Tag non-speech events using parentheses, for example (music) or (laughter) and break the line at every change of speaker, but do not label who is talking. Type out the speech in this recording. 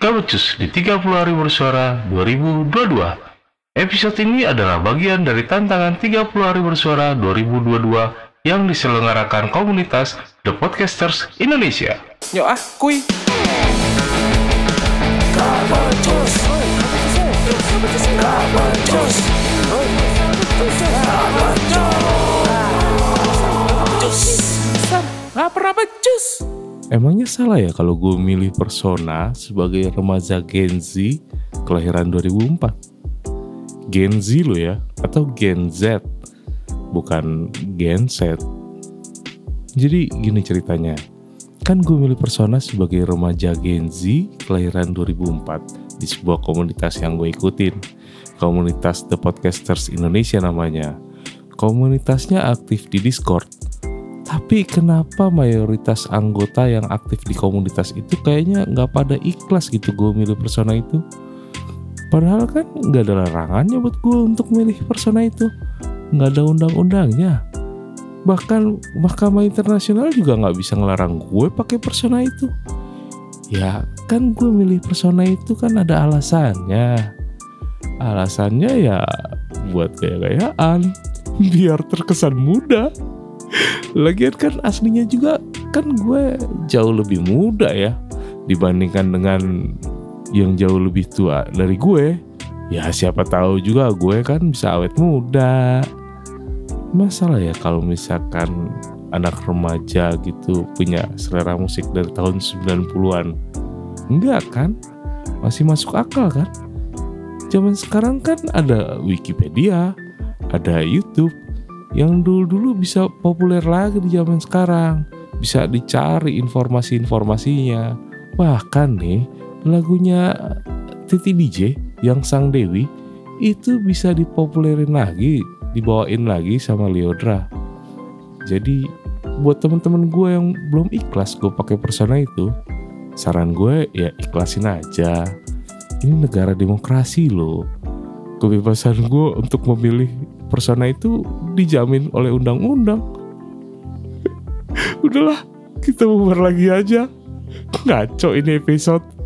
Gabecus di 30 hari bersuara 2022. Episode ini adalah bagian dari tantangan 30 hari bersuara 2022 yang diselenggarakan komunitas The Podcasters Indonesia.
Yuk ah, kuy. Gak pernah becus.
Emangnya salah ya kalau gue milih persona sebagai remaja Gen Z kelahiran 2004? Gen Z lo ya, atau Gen Z, bukan Gen Z. Jadi gini ceritanya, kan gue milih persona sebagai remaja Gen Z kelahiran 2004 di sebuah komunitas yang gue ikutin. Komunitas The Podcasters Indonesia namanya. Komunitasnya aktif di Discord tapi kenapa mayoritas anggota yang aktif di komunitas itu kayaknya nggak pada ikhlas gitu gue milih persona itu? Padahal kan nggak ada larangannya buat gue untuk milih persona itu. Nggak ada undang-undangnya. Bahkan Mahkamah Internasional juga nggak bisa ngelarang gue pakai persona itu. Ya kan gue milih persona itu kan ada alasannya. Alasannya ya buat gaya-gayaan. (laughs) Biar terkesan muda. Lagian kan aslinya juga kan gue jauh lebih muda ya dibandingkan dengan yang jauh lebih tua dari gue. Ya siapa tahu juga gue kan bisa awet muda. Masalah ya kalau misalkan anak remaja gitu punya selera musik dari tahun 90-an. Enggak kan? Masih masuk akal kan? Zaman sekarang kan ada Wikipedia, ada YouTube, yang dulu-dulu bisa populer lagi di zaman sekarang. Bisa dicari informasi-informasinya. Bahkan nih, lagunya Titi DJ yang Sang Dewi itu bisa dipopulerin lagi, dibawain lagi sama Leodra. Jadi buat temen-temen gue yang belum ikhlas gue pakai persona itu, saran gue ya ikhlasin aja. Ini negara demokrasi loh. Kebebasan gue untuk memilih persona itu dijamin oleh undang-undang. (laughs) Udahlah, kita bubar lagi aja. Ngaco ini episode.